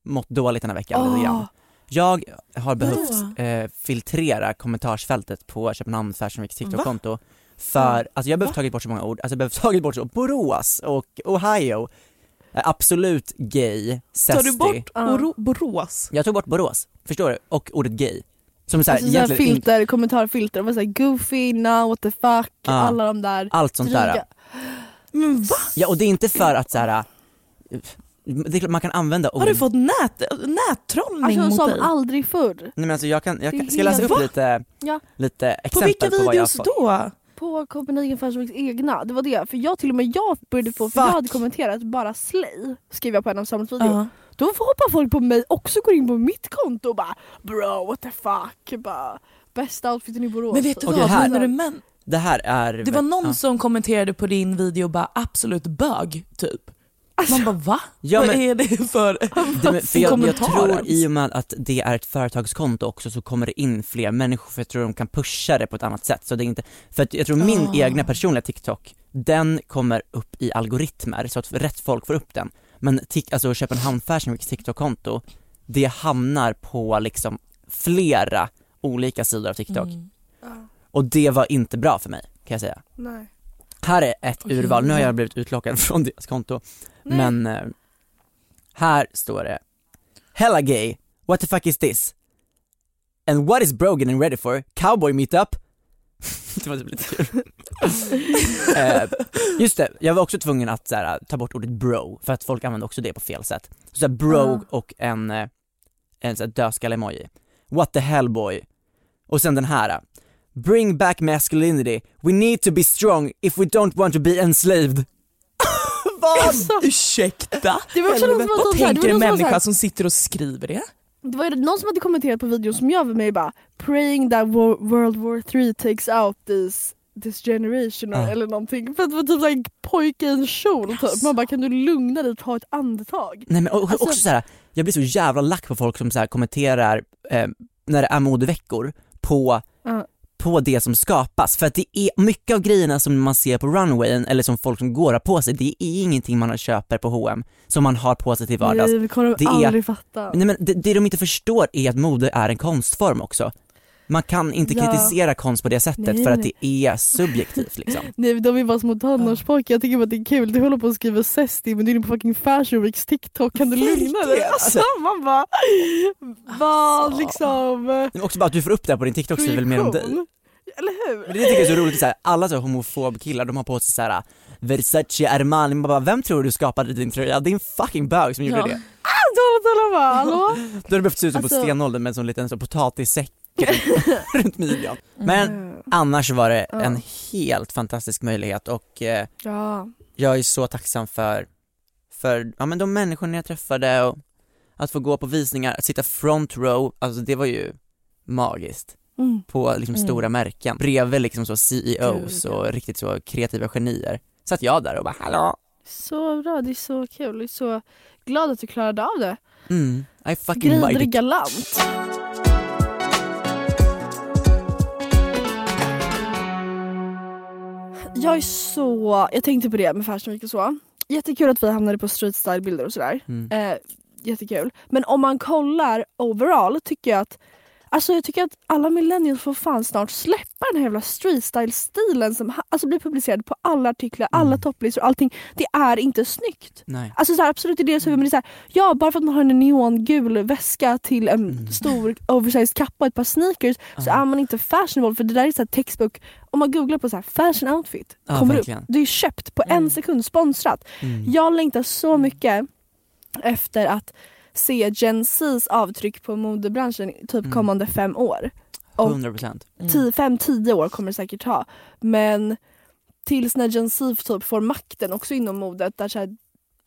mått dåligt den här veckan lite grann. Åh. Jag har behövt eh, filtrera kommentarsfältet på Köpenhamn Fashion Weeks TikTok-konto för, alltså jag har behövt tagit bort så många ord, alltså jag har behövt tagit bort så, Borås och Ohio, eh, absolut gay, Tar zesty. du bort Oro- Borås? Jag tog bort Borås, förstår du? Och ordet gay. Som så här, Alltså såhär egentligen in, filter, kommentarfilter, vad såhär goofy, now, what the fuck, Ja. alla de där. allt sånt där. Men va? Ja och det är inte för att så här. eh, det är klart man kan använda ord. Har du fått nät, nättrollning Alltså mot som dig? aldrig förr. Nej men alltså jag kan, jag kan ska jag läsa upp Va? lite, Ja. lite På exempel vilka på vad jag har videos fått? då? På Copenhagen Fashion Weeks egna, det var det. För jag till och med jag började få, för jag hade kommenterat bara slay, skrev jag på en av samhällsvideor. Ja. Då hoppar folk på mig också går in på mitt konto och bara bro what the fuck, bara bästa outfiten i Borås. Men vet du Okej, vad, här. menar du män? Det här är Det var någon ja. som kommenterade på din video bara absolut bög, typ. Man bara va? Ja, Vad men- är det för Det, men, för jag, jag tror i och med att det är ett företagskonto också så kommer det in fler människor för jag tror de kan pusha det på ett annat sätt så det är inte, för att jag tror min Ah. egna personliga TikTok, den kommer upp i algoritmer så att rätt folk får upp den. Men tik, alltså Köpenhamn Fashion Weeks TikTok-konto, det hamnar på liksom flera olika sidor av TikTok. Mm. Och det var inte bra för mig, kan jag säga. Nej. Här är ett Okej. urval, nu har jag blivit utlockad från deras konto, Nej. men eh, här står det Hella gay, what the fuck is this? And what is Brogan and ready for? Cowboy meetup? det var typ lite kul. eh, just det, jag var också tvungen att så här, ta bort ordet bro, för att folk använder också det på fel sätt. Så, så här, bro Ah. och en, eh, en dödskalle-emoji. What the hell boy? Och sen den här. Bring back masculinity, we need to be strong if we don't want to be enslaved. Vad? Ursäkta? Det var också någon som Vad tänker en som människa såhär- som sitter och skriver det? Det var någon som hade kommenterat på videon som jag var med bara praying that wo- World War 3 takes out this, this generation Ja. eller någonting. För att det var typ såhär pojke i en kjol typ. Man bara kan du lugna dig och ta ett andetag? Nej men och, Alltså- också så här, jag blir så jävla lack på folk som så kommenterar eh, när det är modeveckor på, Ja. På det som skapas. För att det är mycket av grejerna som man ser på runwayen eller som folk som går har på sig, det är ingenting man köper på H&M som man har på sig till vardags. Nej, vi kommer Det är- aldrig fatta. Nej men det, det de inte förstår är att mode är en konstform också. Man kan inte Ja. kritisera konst på det sättet Nej, för att nej. det är subjektivt liksom. Nej de är bara små tonårspojkar, jag tycker bara att det är kul. Du håller på att skriva zesty men du är inne på fucking fashion weeks TikTok, kan du lugna dig? Alltså, man bara, vad liksom... Men också bara att du får upp det här på din TikTok säger väl mer om dig. Eller hur? Men det tycker jag är så roligt, så här, alla så här homofob killar de har på sig så här Versace, Armani, man bara vem tror du skapade din tröja? Det är en fucking bög som gjorde Ja. det. Tala, tala, bara, hallå? Då hade det behövt se ut som på Alltså- stenåldern med en sån liten så potatissäck runt- midjan. Men Mm. annars var det Ja. en helt fantastisk möjlighet och eh, Ja. jag är så tacksam för, för ja, men de människorna jag träffade och att få gå på visningar, att sitta front row, alltså det var ju magiskt Mm. på liksom Mm. stora märken, bredvid liksom så CEOs Gud, och riktigt så kreativa genier. Satt jag där och bara hallå, Så bra, det är så kul. Jag är så glad att du klarade av det. mm, I fucking Grider galant. Jag är så, jag tänkte på det med Fashion Week och så. Jättekul att vi hamnade på street style bilder och sådär. Mm. Eh, jättekul. Men om man kollar overall tycker jag att Alltså jag tycker att alla millennials får fan snart släppa den här jävla street style stilen som alltså blir publicerad på alla artiklar, alla Mm. topplistor och allting. Det är inte snyggt. Nej. Alltså så här, absolut i deras huvud men det är så här, ja bara för att man har en neongul väska till en Mm. stor oversized kappa och ett par sneakers så Ja. är man inte fashionable för det där är så här textbook, om man googlar på så här fashion outfit, Ja, kommer upp. verkligen. Det är köpt på en sekund, sponsrat. Mm. Jag längtar så mycket efter att se Gen Z's avtryck på modebranschen typ Mm. kommande fem år. Och 100% tio, fem, tio år kommer det säkert ta. Men tills när Gen Z typ får makten också inom modet. Där så här,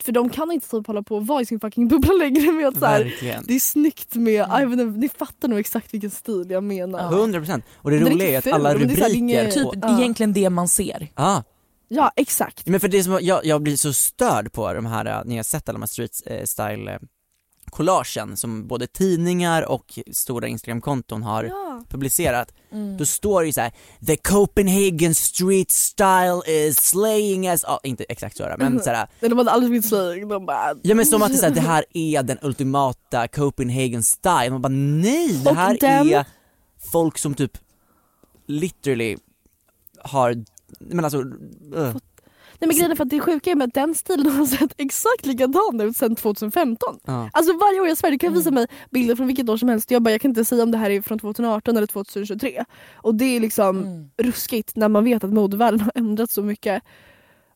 för de kan inte typ hålla på och vara i sin fucking bubbla längre med att så här, det är snyggt med, jag vet inte, ni fattar nog exakt vilken stil jag menar. Ja. 100% och det roliga är att alla det är rubriker inget- Typ Ja. egentligen det man ser. ah, Ja exakt. men för det som, jag, jag blir så störd på de här, äh, ni har sett alla de här street eh, style eh, collagen som både tidningar och stora instagramkonton har Ja. publicerat. Mm. Då står det ju så här: the Copenhagen street style is slaying as, ja inte exakt så men såhär, Men de hade aldrig blivit slaying, de bara... ja men som att det, så här, det här är den ultimata Copenhagen style, man bara nej, det här den- är folk som typ literally har, men alltså, uh, Nej men grejen är för att det sjuka är med att den stilen har sett exakt likadan ut sedan 2015. ja. Alltså varje år jag svär, du kan visa mig bilder från vilket år som helst. Jag bara, jag kan inte säga om det här är från 2018 eller 2023. Och det är liksom Mm. ruskigt när man vet att modevärlden har ändrats så mycket.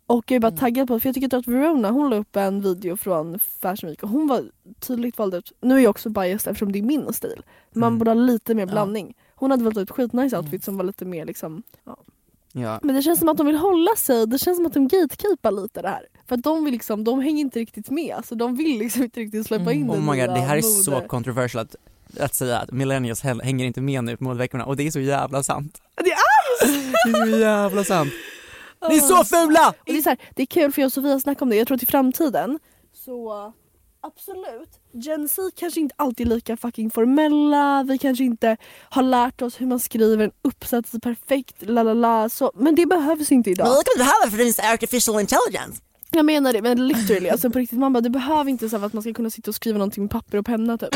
Och jag är bara Mm. taggad på det, för jag tycker att Verona hon la upp en video från Fashion Week och hon var tydligt vald ut. Nu är jag också biased eftersom det är min stil. Man Mm. borde ha lite mer blandning. Hon hade valt ut skitnice Mm. outfit som var lite mer liksom ja. Ja. Men det känns som att de vill hålla sig, det känns som att de gatekeepar lite det här. För att de vill liksom, de hänger inte riktigt med. Alltså de vill liksom inte riktigt släppa Mm. in Oh my god, det här är mode. så controversial att, att säga att millennials hänger inte med nu på modeveckorna och det är så jävla sant. Det är Det är så jävla sant. Ni är så fula! Och det, är så här, det är kul för jag och Sofia snackade om det, jag tror att i framtiden så absolut, Gen Z kanske inte alltid är lika fucking formella, vi kanske inte har lärt oss hur man skriver en uppsats perfekt, la la la, så, men det behövs inte idag. Look at how it finns artificial intelligence. Jag menar det, men literally, alltså på riktigt, man bara, det behöver inte så för att man ska kunna sitta och skriva någonting med papper och penna typ.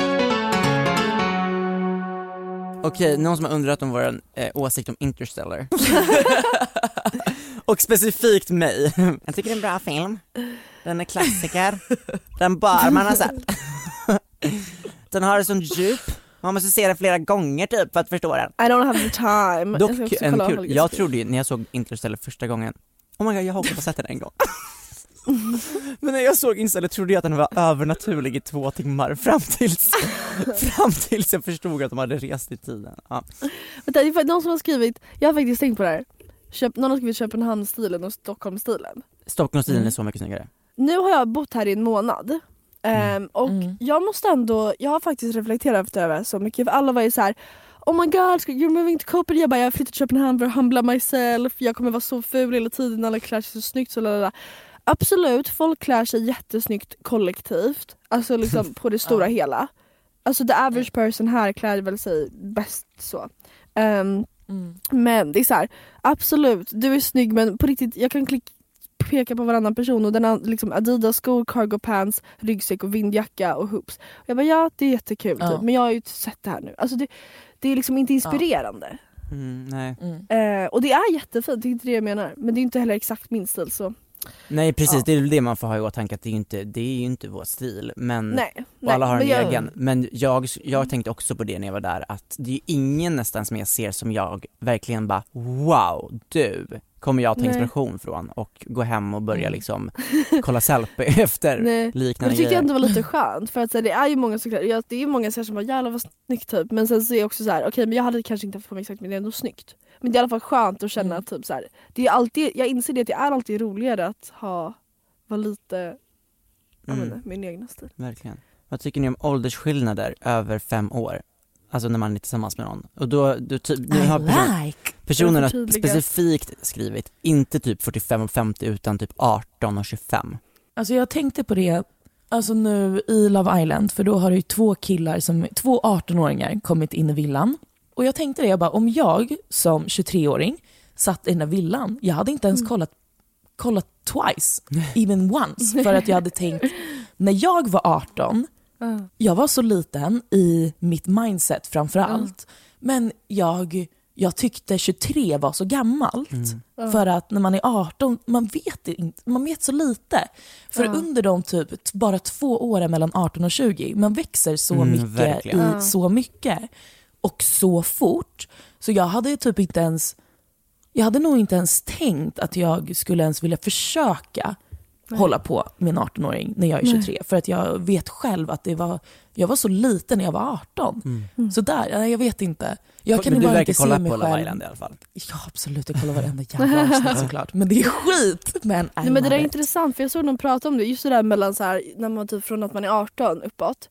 Okej, någon som har undrat om vår eh, åsikt om Interstellar. och specifikt mig. Jag tycker det är en bra film. Den är klassiker. Den bör man ha sett. den har ett sånt djup. Man måste se den flera gånger typ för att förstå den. I don't have the time. Dock Jag en kul, jag trodde ju när jag såg Interstellar första gången, oh my god jag har också sett den en gång. Men när jag såg Interstellar trodde jag att den var övernaturlig i två timmar fram tills, fram tills jag förstod att de hade rest i tiden. Ja. Vänta, det är någon som har skrivit, jag har faktiskt tänkt på det här. Köp, någon har skrivit Köpenhamnsstilen och Stockholmsstilen. Stockholmsstilen Mm. är så mycket snyggare. Nu har jag bott här i en månad. Ehm, och Mm. jag måste ändå, jag har faktiskt reflekterat här så mycket. För alla var ju så här. Oh my god, ska- you're moving to Copenhagen. Jag bara, jag har flyttat till Köpenhamn för att humbla myself. Jag kommer vara så ful hela tiden, alla klär sig så snyggt. Så lalala. Absolut, folk klär sig jättesnyggt kollektivt. Alltså liksom på det stora hela. Alltså the average person här klär väl sig bäst så. Ehm, Mm. men det är så här, absolut, du är snygg men på riktigt, jag kan klick, peka på varannan person och den har liksom Adidas skor, cargo pants, ryggsäck och vindjacka och hoops. Och jag bara ja det är jättekul Ja. typ, men jag har ju sett det här nu. Alltså det, det är liksom inte inspirerande. Mm, nej. Mm. Eh, och det är jättefint, det är inte det jag menar. Men det är inte heller exakt min stil så nej precis, Ja. det är det man får ha i åtanke att det är ju inte, det är ju inte vår stil men nej. nej. alla har en jag, egen. Men jag, jag tänkte också på det när jag var där att det är ju ingen nästan som jag ser som jag verkligen bara wow, du kommer jag ta Nej. inspiration från och gå hem och börja Mm. liksom kolla selfie efter Nej. Liknande det tyckte jag grejer. ändå var lite skönt för att här, det är ju många som ja, det är många som bara jävlar vad snyggt typ men sen så är jag också så här: okej men jag hade kanske inte haft på mig exakt men det är ändå snyggt. Men det är i alla fall skönt att känna Mm. typ så här, det är alltid, jag inser det att det är alltid roligare att ha, vara lite, Mm. inte, min egna stil. Verkligen. Vad tycker ni om åldersskillnader över fem år? Alltså när man är tillsammans med någon. Och då, du, typ, nu har person, like. personerna specifikt skrivit, inte typ 45 och 50 utan typ 18 och 25. Alltså jag tänkte på det alltså nu i Love Island, för då har det ju två killar, som, två 18-åringar kommit in i villan. Och jag tänkte det, jag bara, om jag som 23-åring satt i den där villan, jag hade inte ens kollat, kollat twice, even once. För att jag hade tänkt, när jag var 18, jag var så liten i mitt mindset framför allt. Men jag, jag tyckte 23 var så gammalt. För att när man är 18, man vet, inte, man vet så lite. För Ja. under de typ bara två åren mellan 18 och 20, man växer så Mm, mycket verkligen. i så mycket. Och så fort. Så jag hade typ inte ens, jag hade nog inte ens tänkt att jag skulle ens vilja försöka hålla på med en 18-åring när jag är 23. För att jag vet själv att det var, jag var så liten när jag var 18. Så där, nej, jag vet inte. Jag kan Men du bara verkar inte se kolla mig på Love. Island i alla fall. Ja absolut, jag kollar varenda jävla avsnitt såklart. Men det är skit. Men, Nej, men det där är intressant för jag såg någon prata om det, just det där mellan så här, när man typ från att man är 18 uppåt.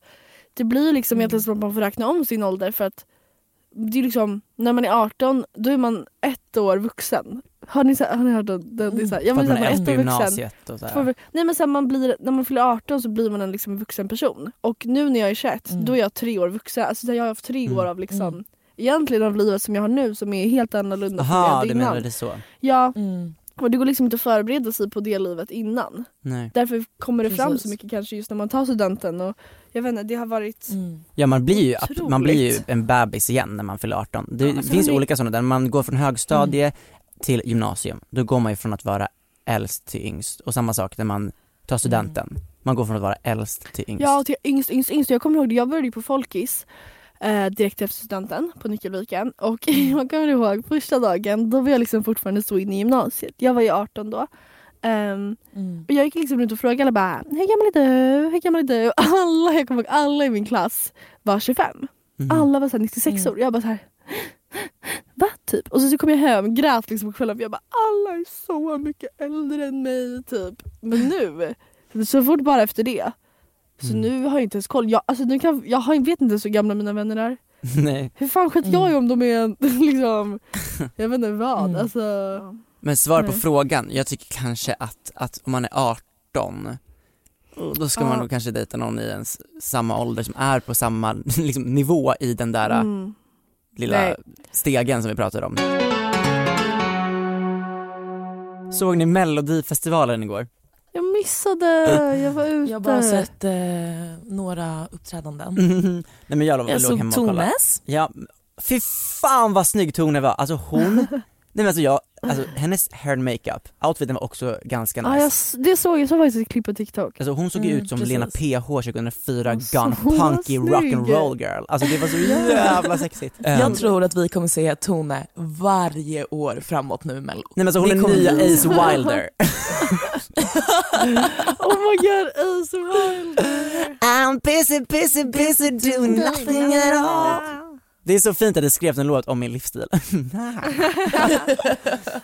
Det blir liksom Mm. egentligen som att man får räkna om sin ålder för att det är liksom, när man är 18 då är man ett år vuxen. Har ni, så har ni hört den? det är så här, ja, men så man här, är man är efter ett år vuxen. och så här. Nej men så här, man blir, när man fyller 18 så blir man en liksom vuxen person. Och nu när jag är 21 Mm. då är jag tre år vuxen. Alltså, så här, jag har haft tre Mm. år av liksom, Mm. egentligen av livet som jag har nu som är helt annorlunda från det jag Aha, hade du menar det så? Ja, Mm. Och det går liksom inte att förbereda sig på det livet innan. Nej. Därför kommer det fram Precis. så mycket kanske just när man tar studenten och jag vet inte, det har varit Mm. Ja man blir ju, Otroligt. man blir ju en bebis igen när man fyller 18. Det Ja, alltså, finns är- olika sådana där, man går från högstadie Mm. till gymnasium. Då går man ju från att vara äldst till yngst. Och samma sak när man tar studenten. Man går från att vara äldst till yngst. Ja, till yngst, yngst, yngst. Jag kommer ihåg det, jag började ju på Folkis eh, direkt efter studenten på Nyckelviken och jag kommer ihåg första dagen, då var jag liksom fortfarande så inne i gymnasiet. Jag var ju 18 då. Ehm, Mm. och jag gick liksom runt och frågade alla bara hur gammal är du? Hur gammal är du? Och alla, jag kommer ihåg, alla i min klass var 25. Mhm. Alla var så här 96 år. Jag bara så här. Va? Typ. Och så, så kom jag hem, grät liksom på kvällen för jag bara alla är så mycket äldre än mig typ. Men nu, så fort bara efter det. Så Mm. nu har jag inte ens koll. Jag, alltså, nu kan, jag har, vet inte ens hur gamla mina vänner är. Nej. Hur fan skiter jag i om de är liksom, jag vet inte vad. Mm. Alltså, Men svar på frågan, jag tycker kanske att, att om man är 18 då ska man nog kanske dejta någon i ens samma ålder som är på samma liksom, nivå i den där mm. lilla Nej. stegen som vi pratade om. Såg ni melodifestivalen igår? Jag missade, jag var ute. Jag har bara sett eh, några uppträdanden. Nej men jag, låg- Jag låg hemma och såg kollade. Ja, fy fan vad snygg Tone var, alltså hon, nej men alltså jag, alltså hennes hair and makeup, outfiten var också ganska nice. Ja, jag, det såg jag, så faktiskt ett klipp på TikTok. Alltså hon såg Mm, ut som precis. Lena PH 2004, Alltså, gone hon var punky rock'n'roll girl. Alltså det var så jävla sexigt. Jag Ehm, tror att vi kommer se Tone varje år framåt nu i Mello. Nej men alltså hon är nya Ace Wilder. oh my god, Ace Wilder. I'm busy, busy, busy doing nothing at all. Det är så fint att det skrevs en låt om min livsstil.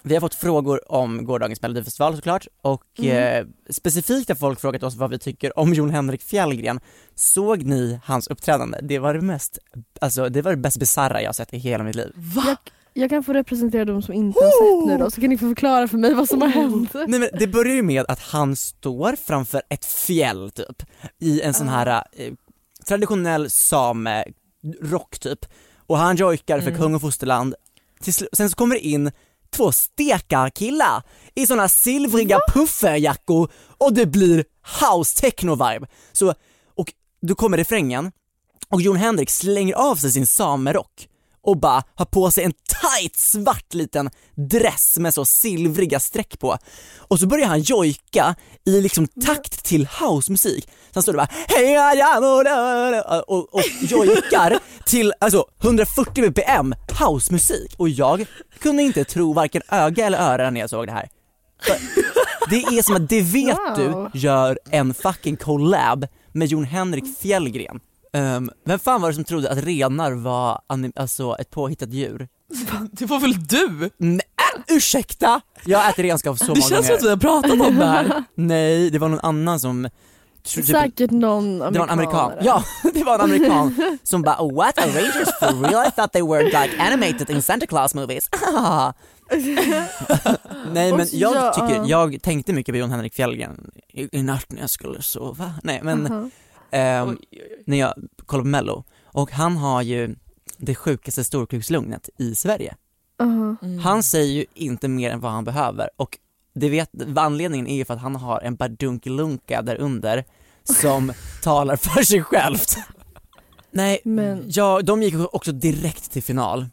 Vi har fått frågor om gårdagens melodifestival såklart och eh, specifikt har folk frågat oss vad vi tycker om Jon Henrik Fjällgren. Såg ni hans uppträdande? Det var det mest, alltså det var det bäst bisarra jag sett i hela mitt liv. Va? Jag kan få representera de som inte har sett nu då, så kan ni få förklara för mig vad som har hänt. Nej men det börjar ju med att han står framför ett fjäll typ, i en sån här eh, traditionell same-rock typ, och han jojkar för Mm. kung och fosterland. Sen så kommer det in två stekarkillar i såna silvriga pufferjackor och det blir house techno-vibe. Så, och då kommer refrängen och Jon Henrik slänger av sig sin samerock och bara har på sig en tight svart liten dress med så silvriga streck på. Och så börjar han jojka i liksom takt till housemusik. Så han står där bara och, och jojkar till alltså 140 bpm housemusik och jag kunde inte tro varken öga eller öra när jag såg det här. Det är som att det vet Wow. du gör en fucking collab med Jon Henrik Fjällgren. Um, vem fan var det som trodde att renar var alltså ett påhittat djur? Det var väl du? Nej, äh, ursäkta! Jag ätit renskav så Det många känns som gånger. att vi har pratat om det här. Nej, det var någon annan som typ- Säkert någon det var en amerikan, ja det var en amerikan som bara "Oh, what are rangers for real? I thought they were like animated in Santa Claus movies. Nej men jag ja, tycker, ja. jag tänkte mycket på Jon Henrik Fjällgren i, i natt när jag skulle sova. Nej men Ehm, när jag kollade på mello och han har ju det sjukaste storkukslugnet i Sverige. Aha. Han säger ju inte mer än vad han behöver och det vet, anledningen är ju för att han har en badunkelunka där under som talar för sig självt. Nej, Men- ja, de gick också direkt till final.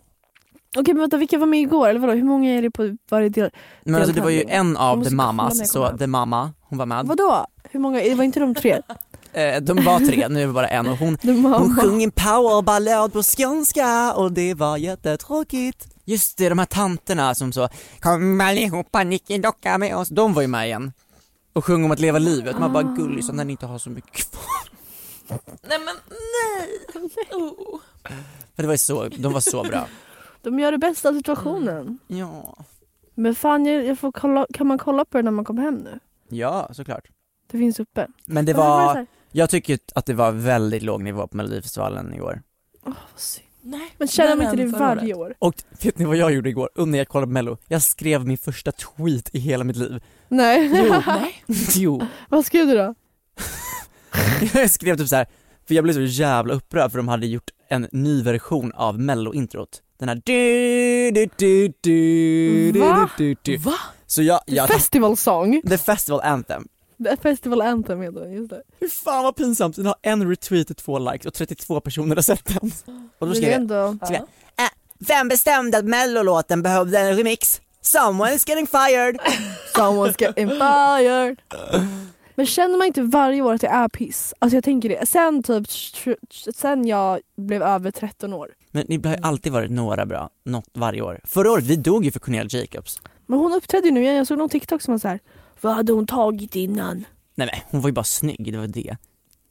Okej men vänta, vilka var med igår? Eller vadå? Hur många är det på varje del? Men alltså det var ju en av The Mamas, så. The Mama, hon var med. Vadå? Hur många? Det var inte de tre? Eh, de var tre, nu är det bara en och hon, hon sjöng en powerballad på skånska och det var jättetråkigt. Just det, de här tanterna som så Kom allihopa nickedocka med oss, de var ju med igen. Och sjöng om att leva livet, man bara gullig när ni inte har så mycket kvar. Nej men nej. Oh. Det var så, de var så bra. De gör det bästa av situationen. Ja. Men fan, jag, jag får kolla, kan man kolla på det när man kommer hem nu? Ja, såklart. Det finns uppe. Men det var jag tycker att det var väldigt låg nivå på melodifestivalen igår. Åh, vad synd. Nej. Men känner man inte det varje år? Och vet ni vad jag gjorde igår? Under jag kollade på mello? Jag skrev min första tweet i hela mitt liv. Nej. Jo, nej. jo. vad skrev du då? jag skrev typ så här, för jag blev så jävla upprörd för de hade gjort en ny version av mello-introt. Den här du, du, du, du, du, Va? du, du. Va? Så jag, The jag Festival song. The Festival Anthem. The Festival Anthem heter den, just det. Hur fan vad pinsamt, den har en retweet och två likes och 32 personer har sett den. Och då skrev jag, ändå... skrev jag, äh, vem bestämde att mellolåten behövde en remix? Someone is getting fired! Someone's getting fired. Men känner man inte varje år att det är piss? Alltså jag tänker det. Sen typ, sen jag blev över 13 år. Men det har ju alltid varit några bra, något varje år. Förra året, vi dog ju för Cornelia Jacobs. Men hon uppträdde ju nu igen, jag såg någon TikTok som var så här. Vad hade hon tagit innan? Nej men hon var ju bara snygg, det var det.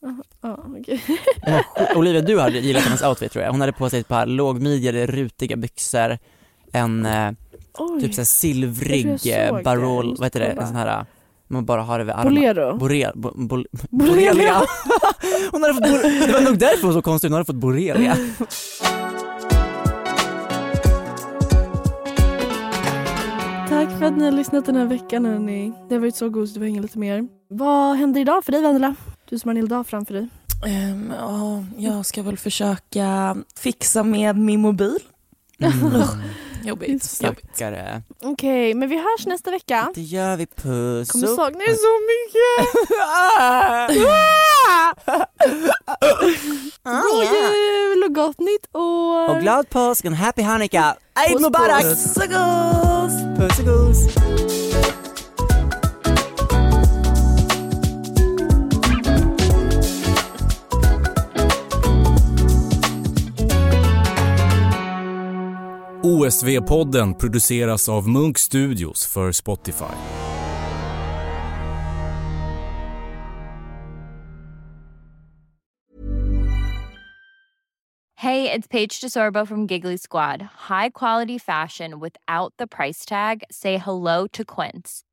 Ja. Hon var sjuk- Olivia, du hade gillat hennes outfit tror jag. Hon hade på sig ett par lågmidjade, rutiga byxor, en eh, Oj. typ såhär silvrig eh, såg barol, vad heter det, en sån här, man bara har över armen. Bolero. Borel, bo, bol, Borrelia. hon hade fått det var nog därför hon var så konstig, hon hade fått borrelia. Tack för att ni har lyssnat den här veckan hörni. Det har varit så gosigt att hänga lite mer. Vad händer idag för dig Vendela? Du som har en hel dag framför dig. Ehm, ja, jag ska väl försöka fixa med min mobil. Mm. Jobbigt. Jobbigt. Stackare. Okej, men vi hörs nästa vecka. Det gör vi, puss. Kommer sakna er så mycket. God jul och gott nytt år. Och glad påsk och happy Hanukkah. Eid Mubarak! Puss och gos! Puss och gos! OSV-podden produceras av Munk Studios för Spotify. Hej, det är Paige DeSorbo från Giggly Squad. High quality fashion without the price tag. Say hello to Quince.